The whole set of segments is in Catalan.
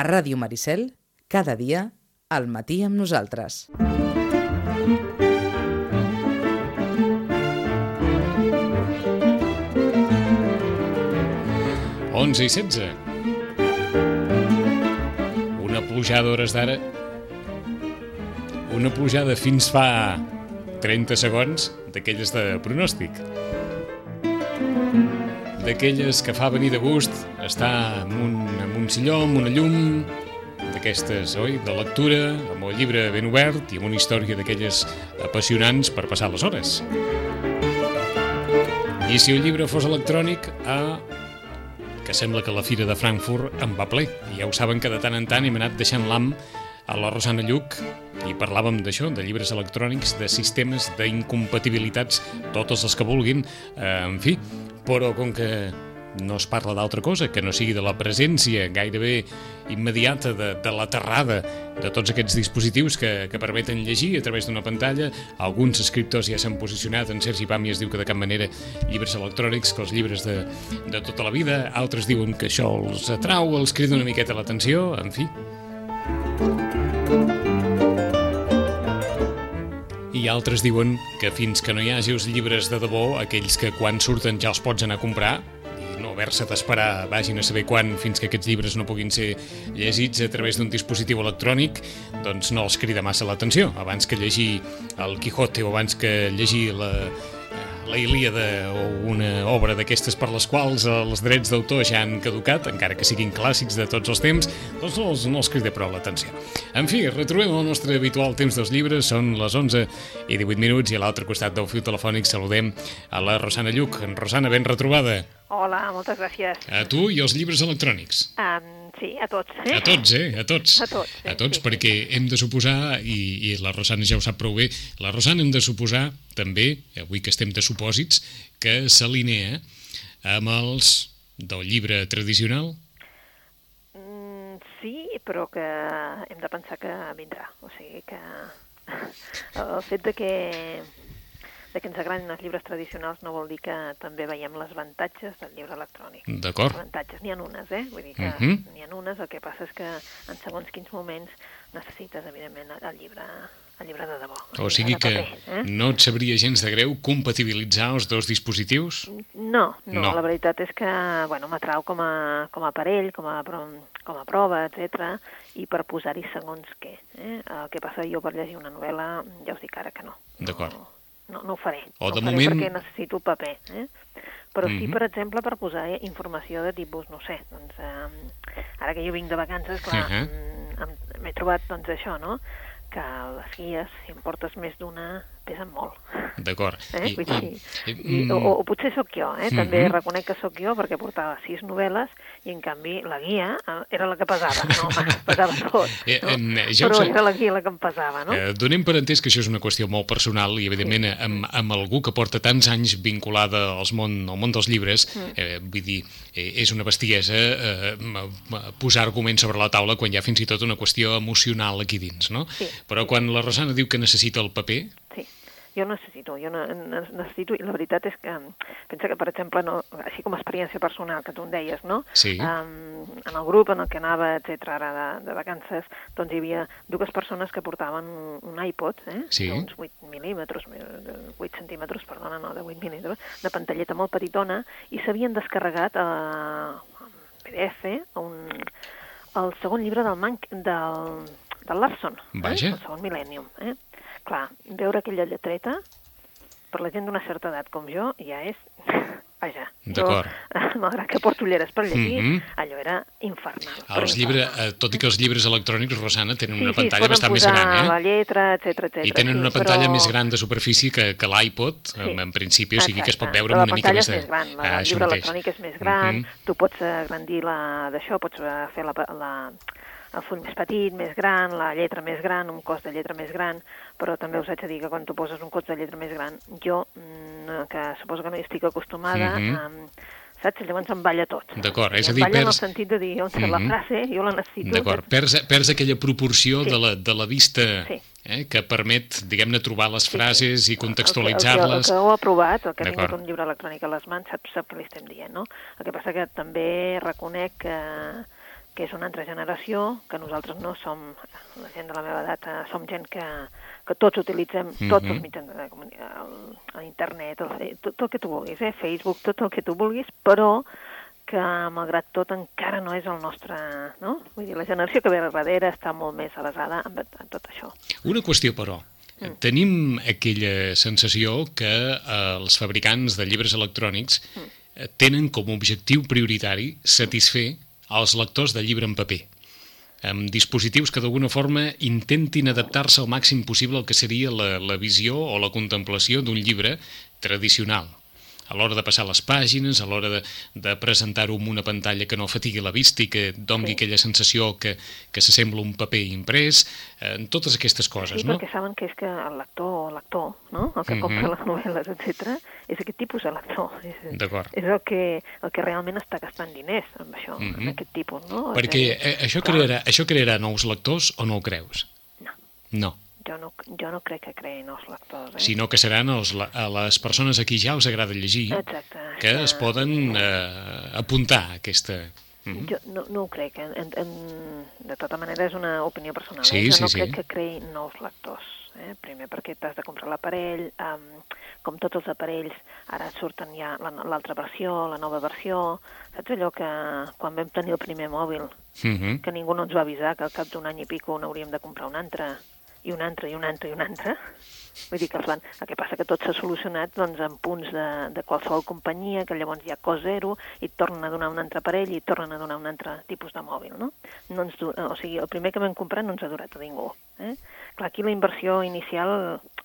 A Ràdio Maricel, cada dia, al matí amb nosaltres. 11 i 16. Una plujada hores d'ara. Una plujada fins fa 30 segons d'aquelles de pronòstic. D'aquelles que fa venir de gust estar en un, en un silló, amb una llum, d'aquestes, oi, de lectura, amb el llibre ben obert i amb una història d'aquelles apassionants per passar les hores. I si el llibre fos electrònic, a que sembla que la Fira de Frankfurt en va ple. I ja ho saben que de tant en tant hem anat deixant l'am a la Rosana Lluc i parlàvem d'això, de llibres electrònics, de sistemes d'incompatibilitats, totes les que vulguin, eh, en fi, però com que no es parla d'altra cosa que no sigui de la presència gairebé immediata de, de l'aterrada de tots aquests dispositius que, que permeten llegir a través d'una pantalla. Alguns escriptors ja s'han posicionat, en Sergi Pàmies diu que de cap manera llibres electrònics que els llibres de, de tota la vida, altres diuen que això els atrau, els crida una miqueta l'atenció, en fi. I altres diuen que fins que no hi hagi els llibres de debò, aquells que quan surten ja els pots anar a comprar, no haver-se d'esperar vagin a saber quan fins que aquests llibres no puguin ser llegits a través d'un dispositiu electrònic, doncs no els crida massa l'atenció. Abans que llegir el Quijote o abans que llegir la, la Ilíada o una obra d'aquestes per les quals els drets d'autor ja han caducat, encara que siguin clàssics de tots els temps, doncs no els, no els crida prou l'atenció. En fi, retrobem el nostre habitual temps dels llibres, són les 11 i 18 minuts i a l'altre costat del fiu telefònic saludem a la Rosana Lluc. Rosana, ben retrobada. Hola, moltes gràcies. A tu i als llibres electrònics. Um, sí, a tots. Eh? A tots, eh? A tots. A tots, sí, a tots sí, perquè sí. hem de suposar, i, i la Rosana ja ho sap prou bé, la Rosana hem de suposar també, avui que estem de supòsits, que s'alinea amb els del llibre tradicional. Mm, sí, però que hem de pensar que vindrà. O sigui que el fet de que de que ens agradin els llibres tradicionals no vol dir que també veiem les avantatges del llibre electrònic. D'acord. Avantatges, n'hi ha unes, eh? Vull dir que Uh -huh. n'hi ha unes, el que passa és que en segons quins moments necessites, evidentment, el llibre, el llibre de debò. O sigui que paper, eh? no et sabria gens de greu compatibilitzar els dos dispositius? No, no, No. la veritat és que bueno, m'atrau com, a, com a aparell, com a, com a prova, etc i per posar-hi segons què. Eh? El que passa jo per llegir una novel·la, ja us dic ara que no. D'acord. No, no, no ho faré. O no de faré moment- perquè necessito paper. Eh? Però sí, Mhm. per exemple, per posar eh, informació de tipus, no sé, doncs, eh, ara que jo vinc de vacances, clar, Mhm. mm, em- m'he trobat, doncs, això, no?, que les guies, si em portes més d'una, pesen molt. D'acord. Eh? I- Vull dir, i- i, mm, o, o potser sóc jo, eh? també Mhm. reconec que sóc jo perquè portava sis novel·les i en canvi la guia eh, era la que pesava, no, pesava tot, Eh, no? em, ja però era la guia la que em pesava, no? Eh, donem per entès que això és una qüestió molt personal i, evidentment, Sí. amb, amb algú que porta tants anys vinculada als món, al món dels llibres, Mm. eh, vull dir, eh, és una bestiesa eh, m- posar arguments sobre la taula quan hi ha fins i tot una qüestió emocional aquí dins, no? Sí. Però quan la Rosana diu que necessita el paper, Sí, jo necessito, jo ne- ne- necessito, i la veritat és que, pensa que, per exemple, no, així com a experiència personal, que tu em deies, no? Sí. Um, en el grup en el que anava, etc ara de, de vacances, doncs hi havia dues persones que portaven un, iPod, eh? Sí. d'uns 8 mil·límetres, 8 centímetres, perdona, no, de 8 mil·límetres, de pantalleta molt petitona, i s'havien descarregat a, PDF un, el segon llibre del, Man, del, del Larson, Vaja. eh? el segon Millennium. Eh? Clar, veure aquella lletreta, per la gent d'una certa edat com jo, ja és... Vaja, jo, malgrat que porto ulleres per llegir, Mhm. allò era infernal. però els llibre, infernal. eh, tot i que els llibres electrònics, Rosana, tenen Sí, una pantalla bastant més gran, la eh? lletra, etc etc. I tenen sí, una pantalla però... més gran de superfície que, que l'iPod, Sí. en, en principi, o sigui que es pot Exacte, veure una mica més La de... pantalla és més gran, Ah, el això llibre electrònic és més gran, Mhm. tu pots agrandir la d'això, pots eh, fer la, la, el full més petit, més gran, la lletra més gran, un cos de lletra més gran, però també us haig de dir que quan tu poses un cos de lletra més gran, jo, mm, que suposo que no hi estic acostumada, Mhm. um, saps? Llavors em balla tot. D'acord, és a Em dir, balla en el perds- sentit de dir, on la Mhm. frase, jo la necessito. D'acord, perds, perds aquella proporció Sí. de, la, de la vista Sí. eh, que permet, diguem-ne, trobar les Sí, sí. frases i El que, el contextualitzar-les. que ho ha provat, el que ha D'acord. un llibre electrònic a les mans, sap, sap què li estem dient, no? El que passa que també reconec que, que és una altra generació, que nosaltres no som, la gent de la meva edat, eh, som gent que, que tots utilitzem mm -hmm. tots els mitjans de comunicació, internet, el, tot, tot el que tu vulguis, eh? Facebook, tot el que tu vulguis, però que malgrat tot encara no és el nostre... No? Vull dir, la generació que ve darrere està molt més avasada en, en tot això. Una qüestió, però. Mm. Tenim aquella sensació que eh, els fabricants de llibres electrònics mm. tenen com a objectiu prioritari satisfer als lectors de llibre en paper amb dispositius que d'alguna forma intentin adaptar-se al màxim possible al que seria la, la visió o la contemplació d'un llibre tradicional a l'hora de passar les pàgines, a l'hora de, de presentar-ho en una pantalla que no fatigui la vista i que dongui sí. aquella sensació que, que s'assembla un paper imprès, eh, totes aquestes coses, sí, no? Sí, perquè saben que és que el lector o lector, no? el que mm -hmm. compra les novel·les, etc, és aquest tipus de lector. D'acord. És el que, el que realment està gastant diners amb això, mm -hmm. amb aquest tipus, no? Perquè eh, això, crearà, això crearà nous lectors o no ho creus? No. No jo no, jo no crec que creïn els lectors. Eh? Sinó que seran els, a les persones a qui ja els agrada llegir Exacte, que es poden eh, apuntar a aquesta... Mm -hmm. Jo no, no ho crec. En, en, en, de tota manera és una opinió personal. Sí, eh? Jo sí, no sí. crec que creï nous lectors. Eh? Primer perquè t'has de comprar l'aparell, um, com tots els aparells, ara surten ja l'altra versió, la nova versió, saps allò que quan vam tenir el primer mòbil, mm -hmm. que ningú no ens va avisar que al cap d'un any i pico n'hauríem de comprar un altre, i un altre, i un altre, i un altre. Vull dir que plan, el que passa que tot s'ha solucionat doncs, en punts de, de qualsevol companyia, que llavors hi ha cost zero, i et tornen a donar un altre aparell, i et tornen a donar un altre tipus de mòbil, no? no ens o sigui, el primer que vam comprar no ens ha durat a ningú. Eh? Clar, aquí la inversió inicial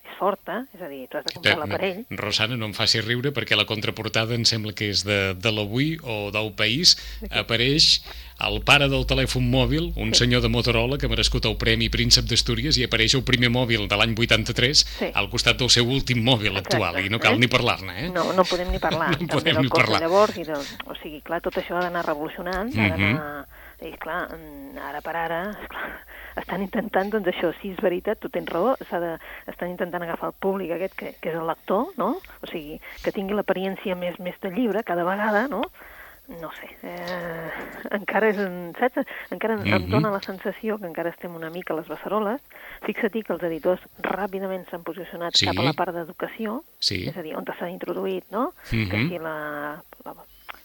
és forta, és a dir, tu has de comprar l'aparell. Rosana, no em faci riure perquè la contraportada em sembla que és de, de l'Avui o del País, apareix el pare del telèfon mòbil, un sí. senyor de Motorola que ha merescut el Premi Príncep d'Astúries i apareix el primer mòbil de l'any 83 sí. al costat del seu últim mòbil Exacte. actual i no cal eh? ni parlar-ne, eh? No, no podem ni parlar. no podem ni parlar. Llavors, i del, o sigui, clar, tot això ha d'anar revolucionant, mm -hmm. ha d'anar... I clar, ara per ara, esclar, estan intentant, doncs això, sí, és veritat, tu tens raó, de, estan intentant agafar el públic aquest que, que és el lector, no? O sigui, que tingui l'apariència més, més de llibre cada vegada, no? no sé, eh, encara és, saps? Encara mm -hmm. em mhm. dóna la sensació que encara estem una mica a les beceroles. Fixa't que els editors ràpidament s'han posicionat sí. cap a la part d'educació, sí. és a dir, on s'ha introduït, no? Mm -hmm. Que si la, la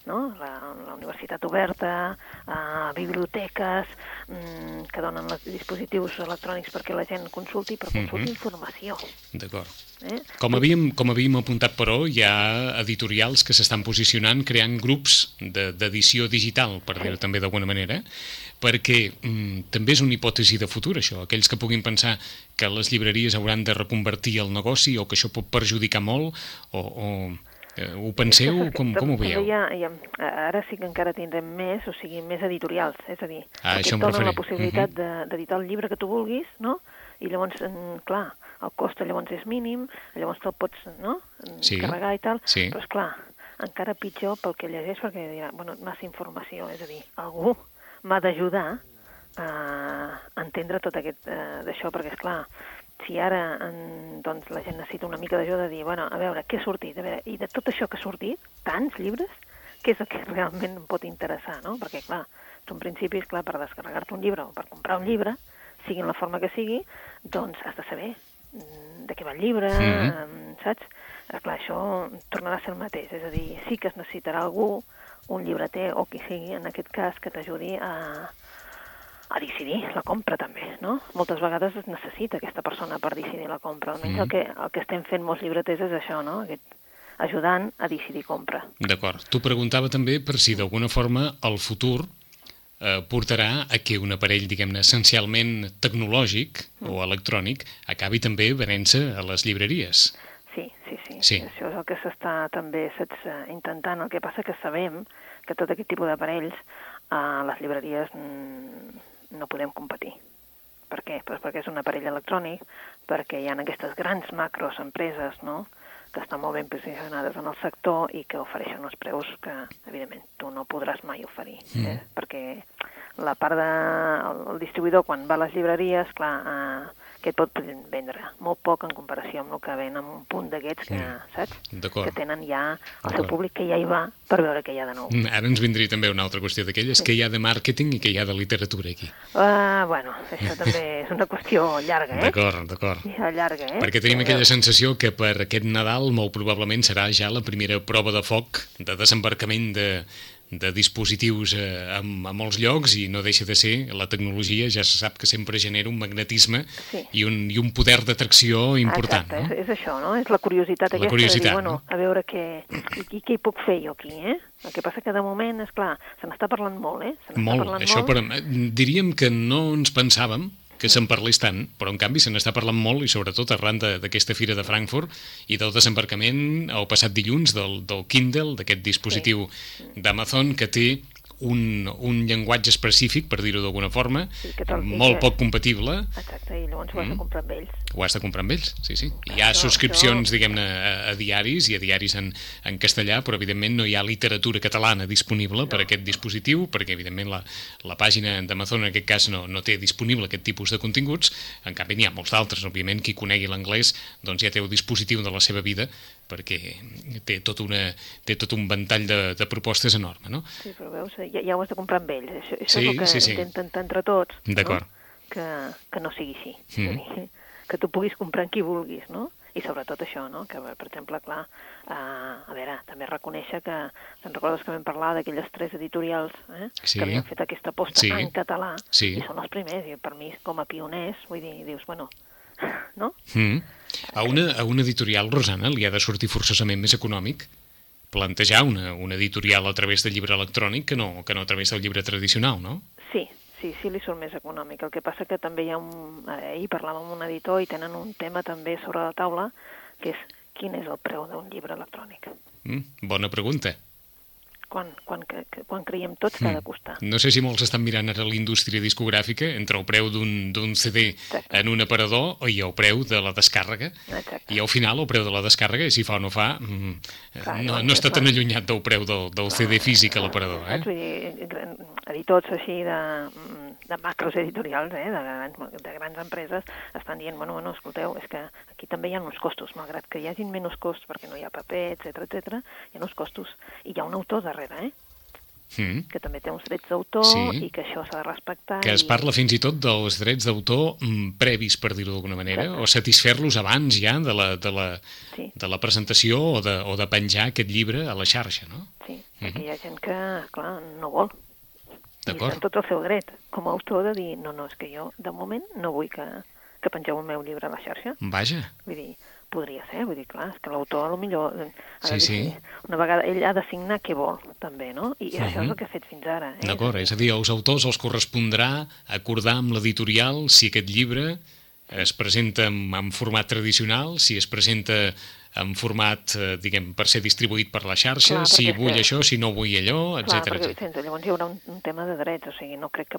no? la, la universitat oberta, eh, biblioteques mm, que donen els dispositius electrònics perquè la gent consulti, però consulti mm -hmm. informació. D'acord. Eh? Com, havíem, com havíem apuntat, però, hi ha editorials que s'estan posicionant creant grups d'edició de, digital, per dir-ho sí. també d'alguna manera, perquè mm, també és una hipòtesi de futur, això. Aquells que puguin pensar que les llibreries hauran de reconvertir el negoci o que això pot perjudicar molt o, o ho penseu? Com, com ho veieu? Ja, ja, ara sí que encara tindrem més, o sigui, més editorials, és a dir, ah, que et donen la possibilitat uh -huh. d'editar el llibre que tu vulguis, no? I llavors, clar, el cost llavors és mínim, llavors te'l pots no? sí. carregar i tal, sí. però és clar, encara pitjor pel que llegeix, perquè dirà, bueno, massa informació, és a dir, algú m'ha d'ajudar a entendre tot aquest eh, d'això, perquè és clar, si ara en, doncs, la gent necessita una mica d'ajuda de dir, bueno, a veure, què ha sortit? A veure, I de tot això que ha sortit, tants llibres, què és el que realment em pot interessar, no? Perquè, clar, tu en principi, clar, per descarregar-te un llibre o per comprar un llibre, sigui en la forma que sigui, doncs has de saber mm, de què va el llibre, mm -hmm. saps? Eh, clar, això tornarà a ser el mateix, és a dir, sí que es necessitarà algú, un llibreter o qui sigui, en aquest cas, que t'ajudi a, a decidir la compra també, no? Moltes vegades es necessita aquesta persona per decidir la compra. Almenys mm. el, que, el que estem fent molts llibreters és això, no? Aquest, ajudant a decidir compra. D'acord. Tu preguntava també per si d'alguna forma el futur eh, portarà a que un aparell, diguem-ne, essencialment tecnològic mm. o electrònic acabi també venent-se a les llibreries. Sí, sí, sí, sí. Això és el que s'està també saps, intentant. El que passa que sabem que tot aquest tipus d'aparells a les llibreries mm, no podem competir. Per què? Pues perquè és un aparell electrònic, perquè hi ha aquestes grans macros empreses, no?, que estan molt ben posicionades en el sector i que ofereixen uns preus que, evidentment, tu no podràs mai oferir. Mm. Eh? Perquè la part de... El, el distribuïdor, quan va a les llibreries, clar, eh, que et pot vendre molt poc en comparació amb el que ven amb un punt d'aquests que, Mm. saps? Que tenen ja el seu públic que ja hi va per veure què hi ha de nou. Mm, Ara ens vindria també una altra qüestió d'aquelles, que hi ha de màrqueting i que hi ha de literatura aquí. Uh, bueno, això també és una qüestió llarga, eh? D'acord, d'acord. Ja llarga, eh? Perquè tenim Eh, aquella sensació que per aquest Nadal molt probablement serà ja la primera prova de foc de desembarcament de, de dispositius eh, a, a molts llocs i no deixa de ser, la tecnologia ja se sap que sempre genera un magnetisme Sí. i, un, i un poder d'atracció important. Exacte, no? és, és això, no? És la curiositat La aquesta curiositat, de dir, bueno, no? a veure què, i, què hi puc fer jo aquí, eh? El que passa que de moment, és clar, se n'està parlant molt, eh? Se n'està Molt, parlant això molt. per, diríem que no ens pensàvem que se'n parlés tant, però en canvi se n'està parlant molt i sobretot arran de- d'aquesta fira de Frankfurt i del desembarcament el passat dilluns del, del Kindle, d'aquest dispositiu d'Amazon que té un, un llenguatge específic, per dir-ho d'alguna forma, Sí, molt poc compatible, Exacte, i llavors ho has de comprar amb ells. ho has de comprar amb ells, sí, sí. Hi ha Això- subscripcions, això- diguem-ne, a, a diaris i a diaris en, en castellà, però evidentment no hi ha literatura catalana disponible per a aquest dispositiu, perquè evidentment la, la pàgina d'Amazon en aquest cas no, no té disponible aquest tipus de continguts, en canvi n'hi ha molts d'altres, òbviament qui conegui l'anglès doncs ja té el dispositiu de la seva vida perquè té tot, una, té tot un ventall de, de propostes enorme, no? Sí, però veus, ja, ja ho has de comprar amb ells. Això, això Sí, és el que sí, sí. intenten entre tots. No? Que, que no sigui així. Mm. Dir, Que tu puguis comprar en qui vulguis, no? I sobretot això, no? Que, per exemple, clar, uh, a veure, també reconèixer que, te'n recordes que vam parlar d'aquelles tres editorials eh? Sí. que havien fet aquesta aposta Sí. en català Sí. i són els primers, i per mi com a pioners, vull dir, dius, bueno, no? Mm. A, una, a una editorial, Rosana, li ha de sortir forçosament més econòmic plantejar una, una editorial a través del llibre electrònic que no, que no a través del llibre tradicional, no? Sí, sí, sí li surt més econòmic. El que passa que també hi ha un... eh, Ahir parlàvem amb un editor i tenen un tema també sobre la taula, que és quin és el preu d'un llibre electrònic. Mm, bona pregunta. Quan, quan, quan creiem tots que ha de costar. No sé si molts estan mirant ara la indústria discogràfica entre el preu d'un CD Exacte. en un aparador i el preu de la descàrrega. Exacte. I al final el preu de la descàrrega, i si fa o no fa, mm, Clar, no, no està tan allunyat del preu del, del CD físic a l'aparador. Eh? Vull dir, editors així de, de macros editorials, eh, de, grans, de grans empreses, estan dient, bueno, bueno, escolteu, és que aquí també hi ha uns costos, malgrat que hi hagin menys costs perquè no hi ha paper, etc etc, hi ha uns costos. I hi ha un autor darrere, eh, Mm. que també té uns drets d'autor Sí. i que això s'ha de respectar. Que es i- parla fins i tot dels drets d'autor mm, previs, per dir-ho d'alguna manera, Exacte. o satisfer-los abans ja de la, de la, Sí. de la presentació o de, o de penjar aquest llibre a la xarxa, no? Sí, perquè hi ha gent que, clar, no vol. I D'acord. és tot el seu dret, com a autor, de dir, no, no, és que jo, de moment, no vull que, que pengeu el meu llibre a la xarxa. Vaja, Vull dir, podria ser, vull dir, clar, és que l'autor, millor, eh, Sí, de sí. dir- una vegada, ell ha de signar què vol, també, no? I això Mhm. és el que ha fet fins ara. Eh? d'acord. És a dir, als autors els correspondrà acordar amb l'editorial si aquest llibre es presenta en, en format tradicional, si es presenta en format, eh, diguem, per ser distribuït per la xarxa, Clar, si vull que- això, si no vull allò, Clar, etc perquè, llavors hi haurà un, un tema de drets, o sigui, no crec que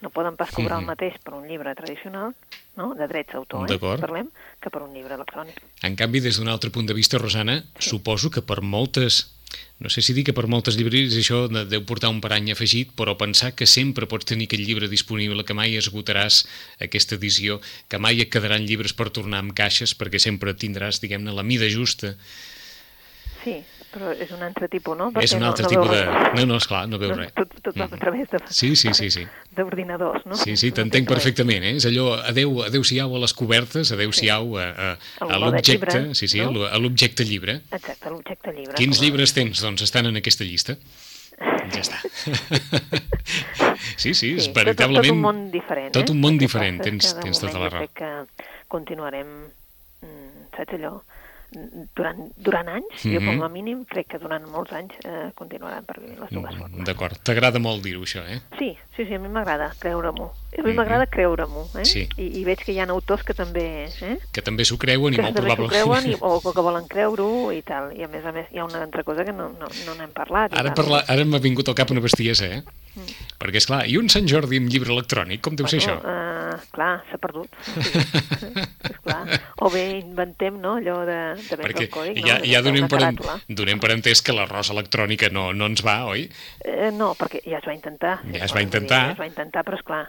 no poden pas cobrar Mhm. el mateix per un llibre tradicional, no?, de drets d'autor, eh? Parlem, que per un llibre electrònic. En canvi, des d'un altre punt de vista, Rosana, suposo que per moltes, no sé si dir que per moltes llibreries això de- deu portar un parany afegit, però pensar que sempre pots tenir aquest llibre disponible, que mai esgotaràs aquesta edició, que mai et quedaran llibres per tornar amb caixes, perquè sempre tindràs, diguem-ne, la mida justa. Sí, però és un altre tipus, no? és Perquè un no, altre no tipus veus de... res. No, no, esclar, no veu No, res. tot, tot va a través de... Sí, sí, sí, sí. D'ordinadors, no? Sí, sí, No t'entenc perfectament, eh? És allò, adeu, adeu-siau a les cobertes, adeu-siau a, a, a de l'objecte, sí, sí, no? a l'o- a l'objecte llibre. Exacte, l'objecte llibre. Quins com a- llibres tens? Doncs estan en aquesta llista. Ja està. Sí, sí, és tot, tot veritablement... un món diferent, Tot eh? un món diferent, és tens, tens tota la raó. que continuarem, mm, saps allò, durant, durant anys, jo Mhm. com a mínim crec que durant molts anys eh, continuaran per vivir les dues formes. D'acord, t'agrada molt dir-ho, això, eh? Sí, sí, sí, a mi m'agrada creure-m'ho. A mi Mhm. m'agrada creure-m'ho, eh? Sí. I, I veig que hi ha autors que també... Eh? Que també s'ho creuen i que molt probablement... creuen i, o que volen creure-ho i tal. I a més a més hi ha una altra cosa que no no, no n'hem parlat. Ara, tal. parla, ara m'ha vingut al cap una bestiesa, eh? Perquè, és clar, i un Sant Jordi amb llibre electrònic, com deu ser això? Uh, clar, s'ha perdut. Sí. esclar. O bé inventem, no?, allò de, de Perquè el còdic, ja, no? ja donem per, en, donem per entès que l'arròs electrònica no, no ens va, oi? Eh, no, perquè ja es va intentar. Ja es va intentar. Ja es va intentar, però esclar,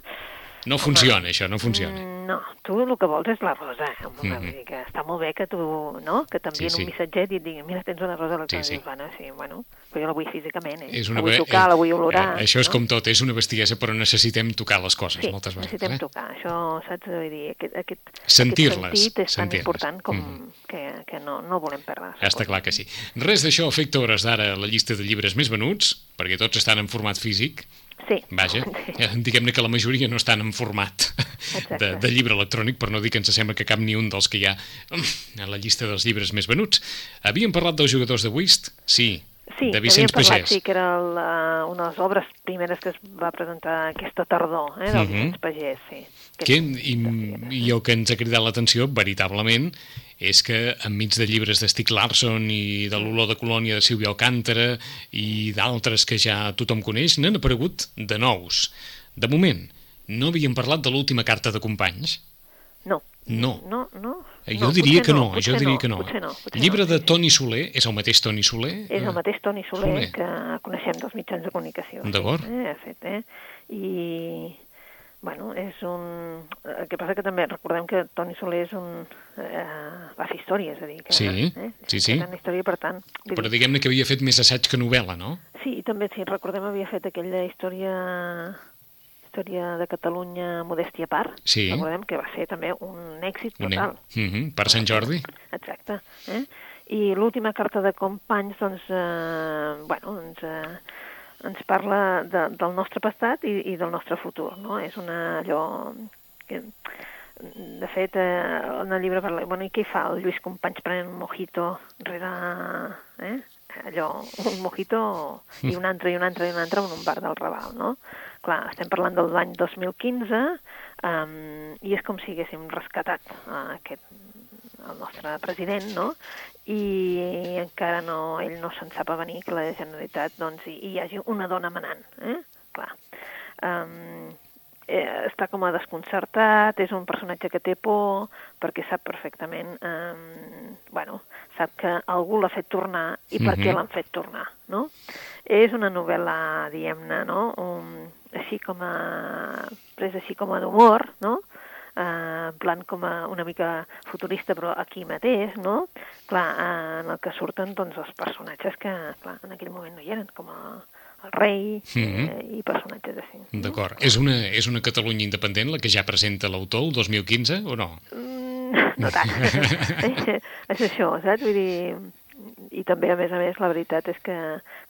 No funciona, això, no funciona. Mm, No, tu el que vols és la rosa. Eh? Vull dir que està molt bé que tu, no?, que t'envien Sí, sí. un missatget i et diguin, mira, tens una rosa electrònica. Sí, sí. Bueno, sí, bueno, però jo la vull físicament, eh? És una la vull tocar, la vull olorar. Eh, això és no? com tot, és una bestiesa, però necessitem tocar les coses Sí, moltes vegades. necessitem eh? tocar, això, saps? Vull dir, aquest, aquest, Sentir-les, aquest sentit és tan important com Mhm. que, que no, no volem perdre. Està clar que sí. Res d'això afecta hores d'ara la llista de llibres més venuts, perquè tots estan en format físic. Sí. Vaja, Sí. eh, diguem-ne que la majoria no estan en format Exacte. de, de llibre electrònic, per no dir que ens sembla que cap ni un dels que hi ha mm, a la llista dels llibres més venuts. Havíem parlat dels jugadors de Whist? Sí. Sí, de havíem Vicenç parlat, Pagès. sí, que era la, una de les obres primeres que es va presentar aquesta tardor, eh, del Mhm. Vicenç Pagès, sí. Que, i, I el que ens ha cridat l'atenció, veritablement, és que enmig de llibres de Stieg Larsson i de l'olor de colònia de Sílvia Alcántara i d'altres que ja tothom coneix, n'han aparegut de nous. De moment, no havíem parlat de l'última carta de companys? No. No. No, no. Eh, Jo no, diria que no, potser jo diria que no. Potser no, potser Llibre no, de. Toni Soler, és el mateix Toni Soler? És el mateix Toni Soler, Soler. que coneixem dels mitjans de comunicació. D'acord. Sí, eh, fet, eh? I, bueno, és un... El que passa que també recordem que Toni Soler és un... Eh, va fer història, és a dir, que... Sí, eh? sí, sí. Gran història, per tant... Però diguem-ne que havia fet més assaig que novel·la, no? Sí, i també, sí, recordem, havia fet aquella història història de Catalunya modèstia a part. Sí. Recordem que va ser també un èxit Un total. uh -huh. Per Sant Jordi? Exacte. Eh? I l'última carta de companys, doncs, eh, bueno, ens, eh, ens parla de, del nostre passat i, i del nostre futur, no? És una, allò... Que, de fet, eh, en el llibre parla... Bueno, i què fa el Lluís Companys prenent un mojito rere... Eh? Allò, un mojito i un altre, i un altre, i un altre en un bar del Raval, no? Clar, estem parlant de l'any 2015 um, i és com si haguéssim rescatat uh, aquest, el nostre president, no? I encara no, ell no se'n sap a venir que la Generalitat doncs, hi, hi hagi una dona manant, eh? Clar. Um, eh, està com a desconcertat, és un personatge que té por, perquè sap perfectament, eh, bueno, sap que algú l'ha fet tornar i per què Mhm. l'han fet tornar, no? És una novel·la, diguem-ne, no? Um, així com a... presa així com a d'humor, no? eh, en plan com a una mica futurista, però aquí mateix, no? Clar, eh, en el que surten doncs, els personatges que, clar, en aquell moment no hi eren, com a, el rei Mhm. eh, i personatges així. D'acord. És una, és una Catalunya independent la que ja presenta l'autor el 2015 o no? Mm, no tant. és això, saps? Vull dir, i també, a més a més, la veritat és que,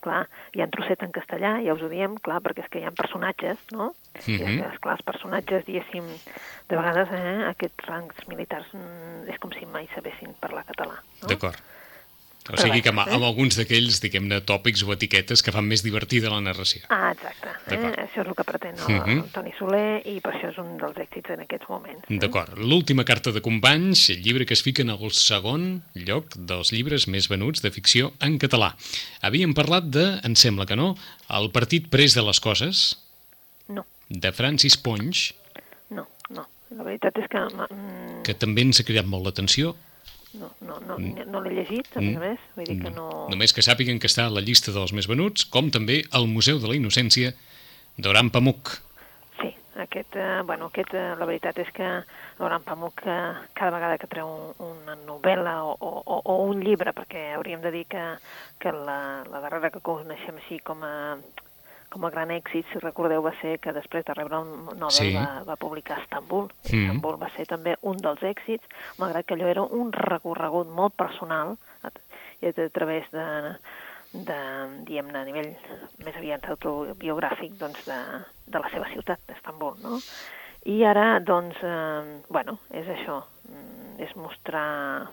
clar, hi ha trosset en castellà, ja us ho diem, clar, perquè és que hi ha personatges, no? I és Mhm. que, esclar, els personatges, diguéssim, de vegades, eh, aquests rangs militars mm, és com si mai sabessin parlar català, no? D'acord. O sigui que amb, amb alguns d'aquells, diguem-ne, tòpics o etiquetes que fan més divertida la narració. Ah, exacte. Eh? Això és el que pretén el, Mhm. el Toni Soler i per això és un dels èxits en aquests moments. eh? D'acord. L'última carta de companys, el llibre que es fica en el segon lloc dels llibres més venuts de ficció en català. Havíem parlat de, em sembla que no, El partit pres de les coses, No, de Francis Ponch, no, no. La veritat és que mm, que també ens ha cridat molt l'atenció, no, no, no, no l'he llegit, a més a més. Vull dir que no... només que sàpiguen que està a la llista dels més venuts, com també al Museu de la Innocència d'Oran Pamuk. Sí, aquest, eh, bueno, aquest, eh, la veritat és que l'Oran Pamuk eh, cada vegada que treu un, una novel·la o, o, o un llibre, perquè hauríem de dir que, que la, la darrera que coneixem així com a, com a gran èxit, si recordeu, va ser que després de rebre un Nobel Sí. va, va publicar Estambul. Mm. Estambul va ser també un dels èxits, malgrat que allò era un recorregut molt personal i a través de, de diguem-ne, a nivell més aviat autobiogràfic doncs, de, de la seva ciutat, d'Estambul, no? I ara, doncs, eh, bueno, és això, mm, és mostrar,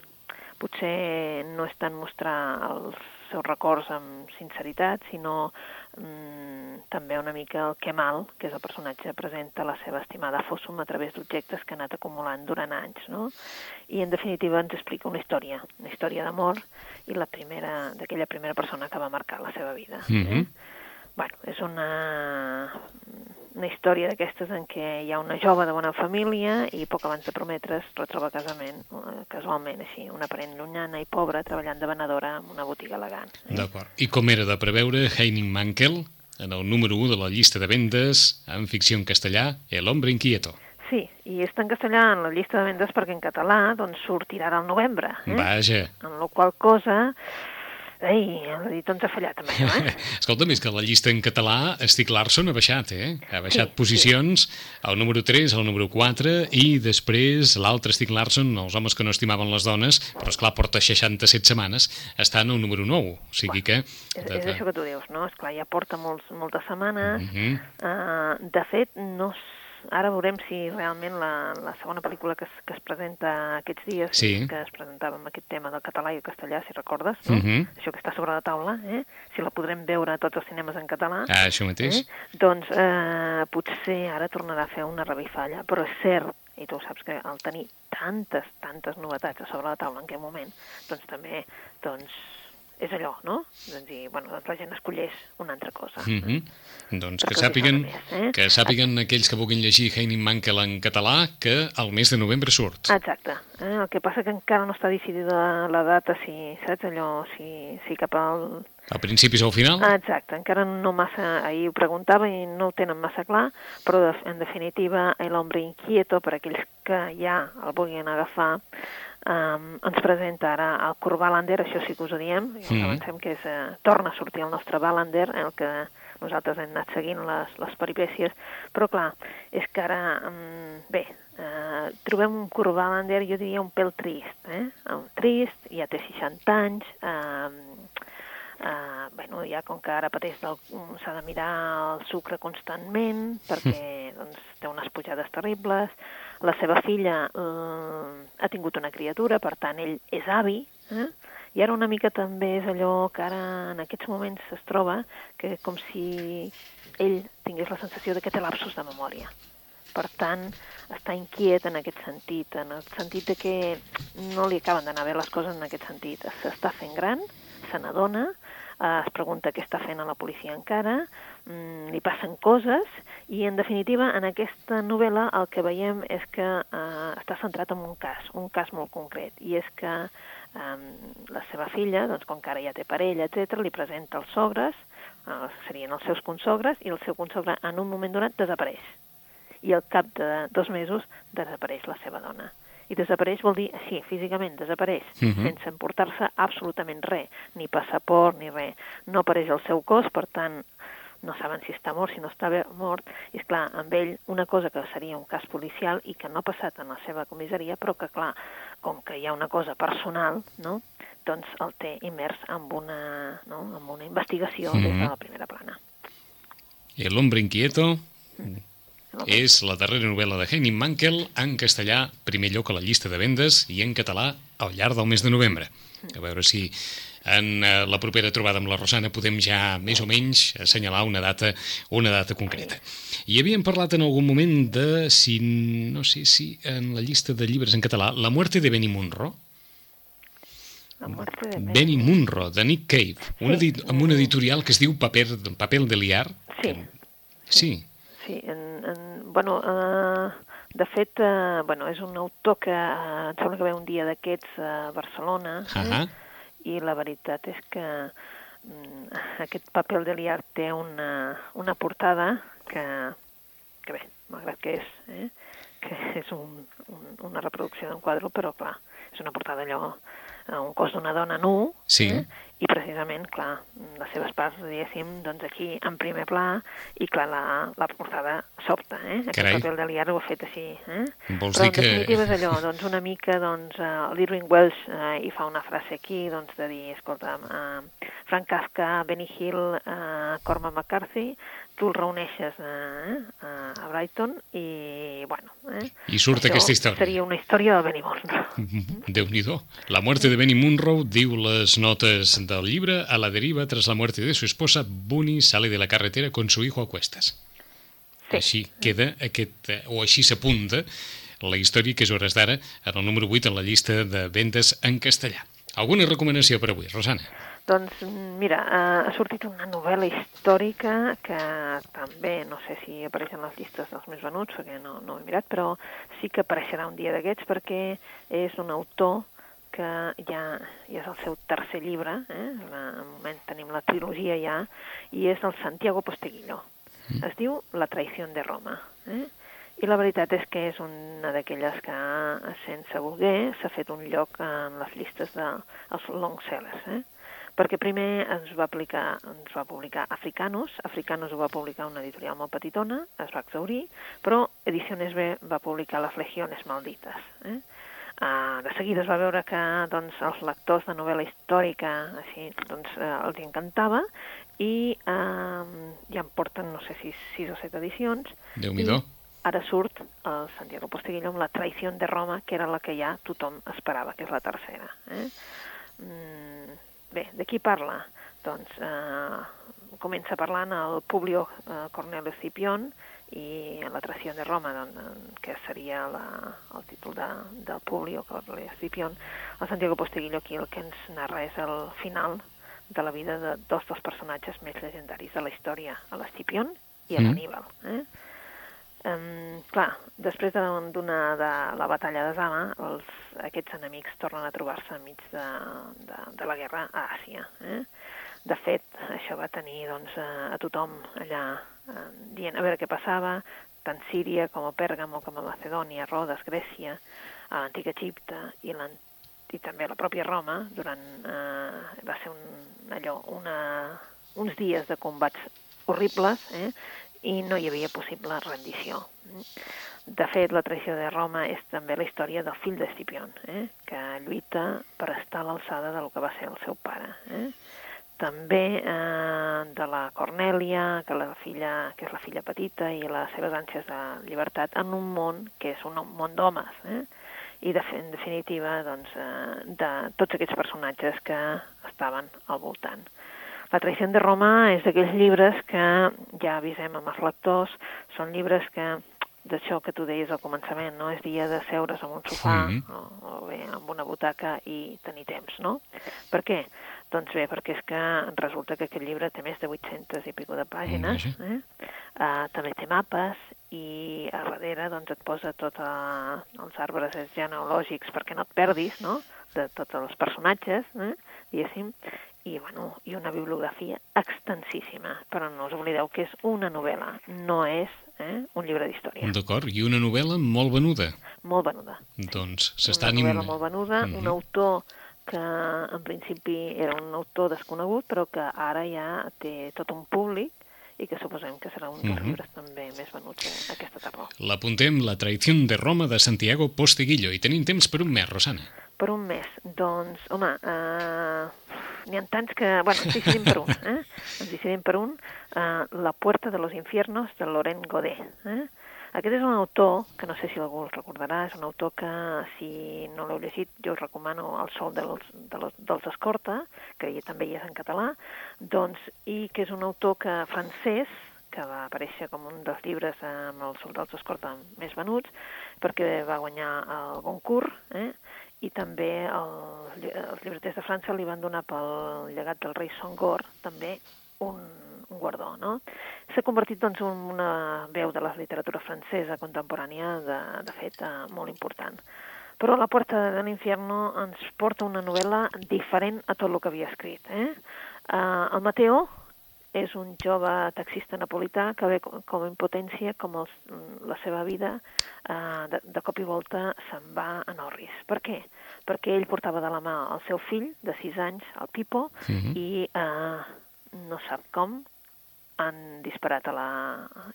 potser no és tant mostrar els seus records amb sinceritat, sinó mm, també una mica el Kemal, que és el personatge, presenta la seva estimada Fossum a través d'objectes que ha anat acumulant durant anys, no? I, en definitiva, ens explica una història, una història d'amor i la primera, d'aquella primera persona que va marcar la seva vida. Mhm. eh? Bueno, és una, una història d'aquestes en què hi ha una jove de bona família i poc abans de prometre's retroba casament, eh, casualment així, una parent llunyana i pobra treballant de venedora en una botiga elegant. Eh? D'acord. I com era de preveure, Heining Mankel en el número 1 de la llista de vendes en ficció en castellà, El hombre inquieto. Sí, i està en castellà en la llista de vendes perquè en català doncs, sortirà al novembre. Eh? Vaja. En la qual cosa... Ei, l'editor ens ha fallat amb això, eh? Escolta, més que la llista en català, Stieg Larsson ha baixat, eh? Ha baixat sí, posicions, sí. al número 3, al número 4, i després l'altre Stieg Larsson, els homes que no estimaven les dones, però és clar porta 67 setmanes, està en el número 9, o sigui que... És, és això que tu dius, no? Esclar, ja porta molts, moltes setmanes. Uh -huh. uh, de fet, no ara veurem si realment la, la segona pel·lícula que es, que es presenta aquests dies, sí. que es presentava amb aquest tema del català i el castellà, si recordes, no? Uh -huh. això que està sobre la taula, eh? si la podrem veure a tots els cinemes en català, ah, això mateix. Eh? doncs eh, potser ara tornarà a fer una revifalla, però és cert i tu saps que al tenir tantes, tantes novetats a sobre la taula en aquest moment, doncs també doncs, és allò, no? Doncs dir, bueno, doncs la gent escolleix una altra cosa. Mm -hmm. Doncs que sàpiguen, més, eh? que sàpiguen aquells que vulguin llegir Heining Mankel en català que el mes de novembre surt. Exacte. Eh? El que passa que encara no està decidida la data, si, saps, allò, si, si cap al... A principis o al final? Exacte, encara no massa, ahir ho preguntava i no ho tenen massa clar, però en definitiva El hombre inquieto, per aquells que ja el vulguin agafar, um, ens presenta ara el Kurt Wallander, això sí que us ho diem, us mm -hmm. avancem que és, uh, torna a sortir el nostre Wallander, el que nosaltres hem anat seguint les, les peripècies, però clar, és que ara, um, bé, uh, trobem un Kurt Wallander, jo diria un pèl trist, eh? Un trist, ja té 60 anys, uh, Uh, bueno, ja com que ara pateix s'ha de mirar el sucre constantment perquè doncs, té unes pujades terribles, la seva filla eh, ha tingut una criatura, per tant, ell és avi, eh? i ara una mica també és allò que ara en aquests moments es troba que com si ell tingués la sensació que té lapsos de memòria. Per tant, està inquiet en aquest sentit, en el sentit de que no li acaben d'anar bé les coses en aquest sentit. S'està fent gran, se n'adona, eh, es pregunta què està fent a la policia encara, mm, li passen coses. I, en definitiva, en aquesta novel·la el que veiem és que eh, està centrat en un cas, un cas molt concret, i és que eh, la seva filla, doncs, com que ara ja té parella, etc, li presenta els sogres, eh, serien els seus consogres, i el seu consogre en un moment donat desapareix. I al cap de dos mesos desapareix la seva dona i desapareix vol dir així, físicament, desapareix, uh Mhm. -huh. sense emportar-se absolutament res, ni passaport, ni res. No apareix el seu cos, per tant, no saben si està mort, si no està mort, i és clar, amb ell una cosa que seria un cas policial i que no ha passat en la seva comissaria, però que clar, com que hi ha una cosa personal, no?, doncs el té immers en una, no? en una investigació uh -huh. des de la primera plana. El hombre inquieto és la darrera novel·la de Henning Mankell en castellà, primer lloc a la llista de vendes, i en català al llarg del mes de novembre. A veure si en eh, la propera trobada amb la Rosana podem ja més o menys assenyalar una data una data concreta. I havíem parlat en algun moment de, si no sé si en la llista de llibres en català, La muerte de Benny Munro, de Ben. Benny Munro, de Nick Cave, un Sí. amb un editorial que es diu Paper, Papel de Liar. Sí. que- Sí, Sí, en, bueno, uh, de fet, uh, bueno, és un autor que uh, em sembla que ve un dia d'aquests a Barcelona, Ahà. i la veritat és que mm, aquest paper de liar té una, una portada que, que bé, malgrat que és, eh, que és un, un, una reproducció d'un quadre, però clar, és una portada allò, un cos d'una dona nu, Sí. eh, i precisament, clar, les seves parts, diguéssim, doncs aquí en primer pla, i clar, la, la portada sobta, eh? Aquest Carai. paper de liar ho ha fet així, eh? Vols Però dir en que- definitiva és allò, doncs una mica, doncs, uh, l'Irving Welsh uh, hi fa una frase aquí, doncs, de dir, escolta, uh, Frank Kafka, Benny Hill, uh, Cormac McCarthy, tu el reuneixes uh, uh, a Brighton i, bueno... Eh? I surt aquesta història. Seria una història de Benny Monroe. déu nhi La muerte de Benny Munro, diu les notes del llibre, a la deriva tras la muerte de su esposa, Bunny sale de la carretera con su hijo a cuestas. Sí. Així queda aquest, eh, o així s'apunta la història que és hores d'ara en el número 8 en la llista de vendes en castellà. Alguna recomanació per avui, Rosana? Doncs mira, uh, ha sortit una novel·la històrica que també, no sé si apareix en les llistes dels més venuts, perquè no, no ho he mirat, però sí que apareixerà un dia d'aquests perquè és un autor que ja, ja és el seu tercer llibre, eh? de moment tenim la trilogia ja, i és el Santiago Posteguillo. Mm. Es diu La traïció de Roma. Eh? I la veritat és que és una d'aquelles que, sense voler, s'ha fet un lloc en les llistes dels de, long sellers. Eh? Perquè primer ens va, aplicar, ens va publicar Africanos, Africanos ho va publicar una editorial molt petitona, es va exaurir, però Ediciones B va publicar Las Legiones Maldites. Eh? Uh, de seguida es va veure que doncs, els lectors de novel·la històrica així, doncs, uh, els encantava i uh, ja en porten, no sé si sis o set edicions. déu nhi Ara surt el Santiago Posteguillo amb la traïció de Roma, que era la que ja tothom esperava, que és la tercera. Eh? Mm, bé, de qui parla? Doncs uh, comença parlant el Publio uh, Cornelio Scipion, i la tració de Roma, doncs, que seria la, el títol de, del Publio, que és l'Escipion, el Santiago Posteguillo aquí el que ens narra és el final de la vida de dos dels personatges més legendaris de la història, l'Escipion i l'Aníbal. Mm. Eh? Um, clar, després d'una de, la batalla de Zama, els, aquests enemics tornen a trobar-se enmig de, de, de la guerra a Àsia. Eh? De fet, això va tenir doncs, a, a tothom allà eh, dient a veure què passava, tant Síria com a Pèrgamo, com a Macedònia, Rodes, Grècia, a l'antic Egipte i, i també la pròpia Roma, durant, eh, va ser un, allò, una, uns dies de combats horribles eh, i no hi havia possible rendició. De fet, la traïció de Roma és també la història del fill d'Escipion, eh, que lluita per estar a l'alçada del que va ser el seu pare. Eh? també eh, de la Cornèlia, que, la filla, que és la filla petita, i les seves ànsies de llibertat en un món que és un món d'homes, eh? i de, en definitiva doncs, eh, de tots aquests personatges que estaven al voltant. La traïció de Roma és d'aquells llibres que ja avisem amb els lectors, són llibres que d'això que tu deies al començament, no? És dia de seure's en un sofà sí. o, o bé amb una butaca i tenir temps, no? Per què? Doncs bé, perquè és que resulta que aquest llibre té més de 800 i pico de pàgines, eh? uh, també té mapes i a darrere doncs, et posa tots uh, els arbres genealògics perquè no et perdis, no?, de tots els personatges, eh? diguéssim, i, bueno, i una bibliografia extensíssima, però no us oblideu que és una novel·la, no és eh, un llibre d'història. D'acord, i una novel·la molt venuda. Molt venuda. Doncs s'està... Una novel·la molt venuda, uh -huh. un autor que en principi era un autor desconegut, però que ara ja té tot un públic i que suposem que serà un dels uh -huh. llibres també més venuts aquesta tardor. L'apuntem, La traïció de Roma de Santiago Posteguillo, i tenim temps per un mes, Rosana. Per un mes? Doncs, home, uh, n'hi ha tants que... Bueno, ens decidim per un, eh? Ens decidim per un, uh, La puerta de los infiernos, de Laurent Godet, eh? Aquest és un autor, que no sé si algú el recordarà, és un autor que, si no l'heu llegit, jo us recomano El sol dels, dels, dels Escorta, que també hi és en català, doncs, i que és un autor que francès, que va aparèixer com un dels llibres amb el sol dels Escorta més venuts, perquè va guanyar el Goncourt, eh? I també el, els llibreters de França li van donar pel llegat del rei Songor també un, un guardó, no? S'ha convertit doncs, en una veu de la literatura francesa contemporània, de, de fet, eh, molt important. Però La Puerta de l'Infierno ens porta una novel·la diferent a tot el que havia escrit. Eh? Uh, el Mateo és un jove taxista napolità que ve com a impotència, com els, la seva vida, uh, de, de cop i volta se'n va a Norris. Per què? Perquè ell portava de la mà el seu fill, de 6 anys, el Pipo, uh mhm. i uh, no sap com, han disparat a la...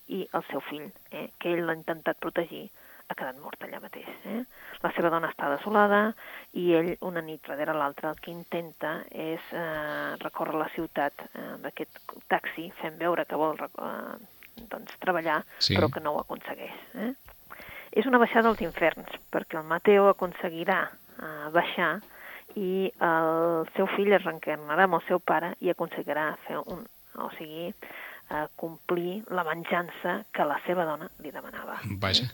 i el seu fill, eh, que ell l'ha intentat protegir, ha quedat mort allà mateix. Eh? La seva dona està desolada i ell, una nit darrere l'altra, el que intenta és eh, recórrer la ciutat eh, d'aquest taxi, fent veure que vol eh, doncs, treballar, sí. però que no ho aconsegueix. Eh? És una baixada als inferns, perquè el Mateo aconseguirà eh, baixar i el seu fill es reencarnarà amb el seu pare i aconseguirà fer un, o sigui, a complir la venjança que la seva dona li demanava. Vaja.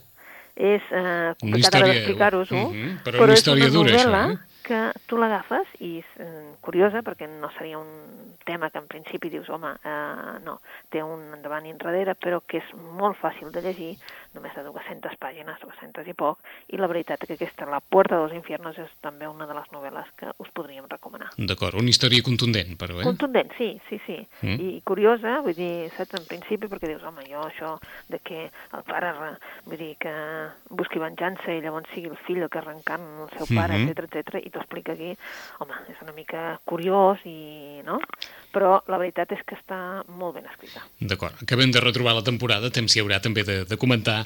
És eh, complicat història... d'explicar-vos-ho, uh -huh, però, però una és una dura, novel·la això, eh? que tu l'agafes i és eh, curiosa perquè no seria un tema que en principi dius, home, eh, no, té un endavant i enrere, però que és molt fàcil de llegir, només de 200 pàgines, 200 i poc, i la veritat que aquesta, La Puerta dels Infiernos, és també una de les novel·les que us podríem recomanar. D'acord, una història contundent, però, eh? Contundent, sí, sí, sí. Mm. I curiosa, vull dir, saps, en principi, perquè dius, home, jo això de que el pare, vull dir, que busqui venjança i llavors sigui el fill el que arrencant el seu pare, etc mm -hmm. etc i t'ho explica aquí, home, és una mica curiós i, no? Però la veritat és que està molt ben escrita. D'acord, acabem de retrobar la temporada, temps hi haurà també de, de comentar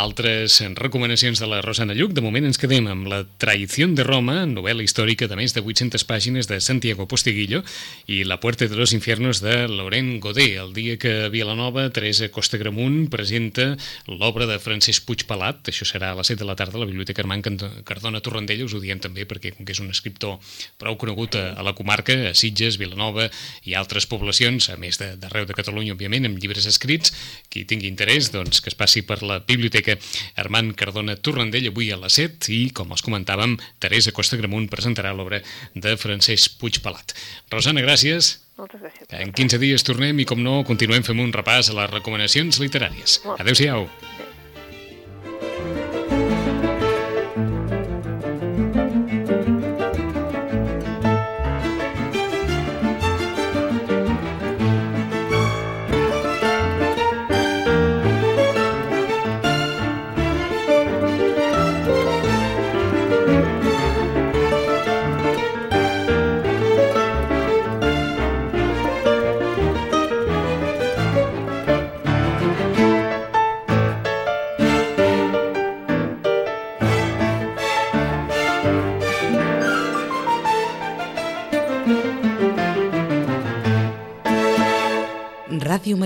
altres recomanacions de la Rosana Lluc. De moment ens quedem amb La traïció de Roma, novel·la històrica de més de 800 pàgines de Santiago Postiguillo i La puerta de los infiernos de Laurent Godé. El dia que a Vilanova, Teresa Costa Gramunt presenta l'obra de Francesc Puig Palat, això serà a les 7 de la tarda a la Biblioteca Armand Cardona Torrendella, us ho diem també perquè com que és un escriptor prou conegut a, a la comarca, a Sitges, Vilanova i altres poblacions, a més d'arreu de, de Catalunya, òbviament, amb llibres escrits, qui tingui interès, doncs que es passi per la Biblioteca Armand Cardona Torrendell avui a les 7 i, com els comentàvem, Teresa Costa Gramunt presentarà l'obra de Francesc Puig Palat. Rosana, gràcies. Moltes gràcies. En 15 dies tornem i, com no, continuem fent un repàs a les recomanacions literàries. Adéu-siau. Adéu.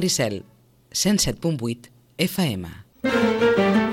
Maricel, 107.8 FM.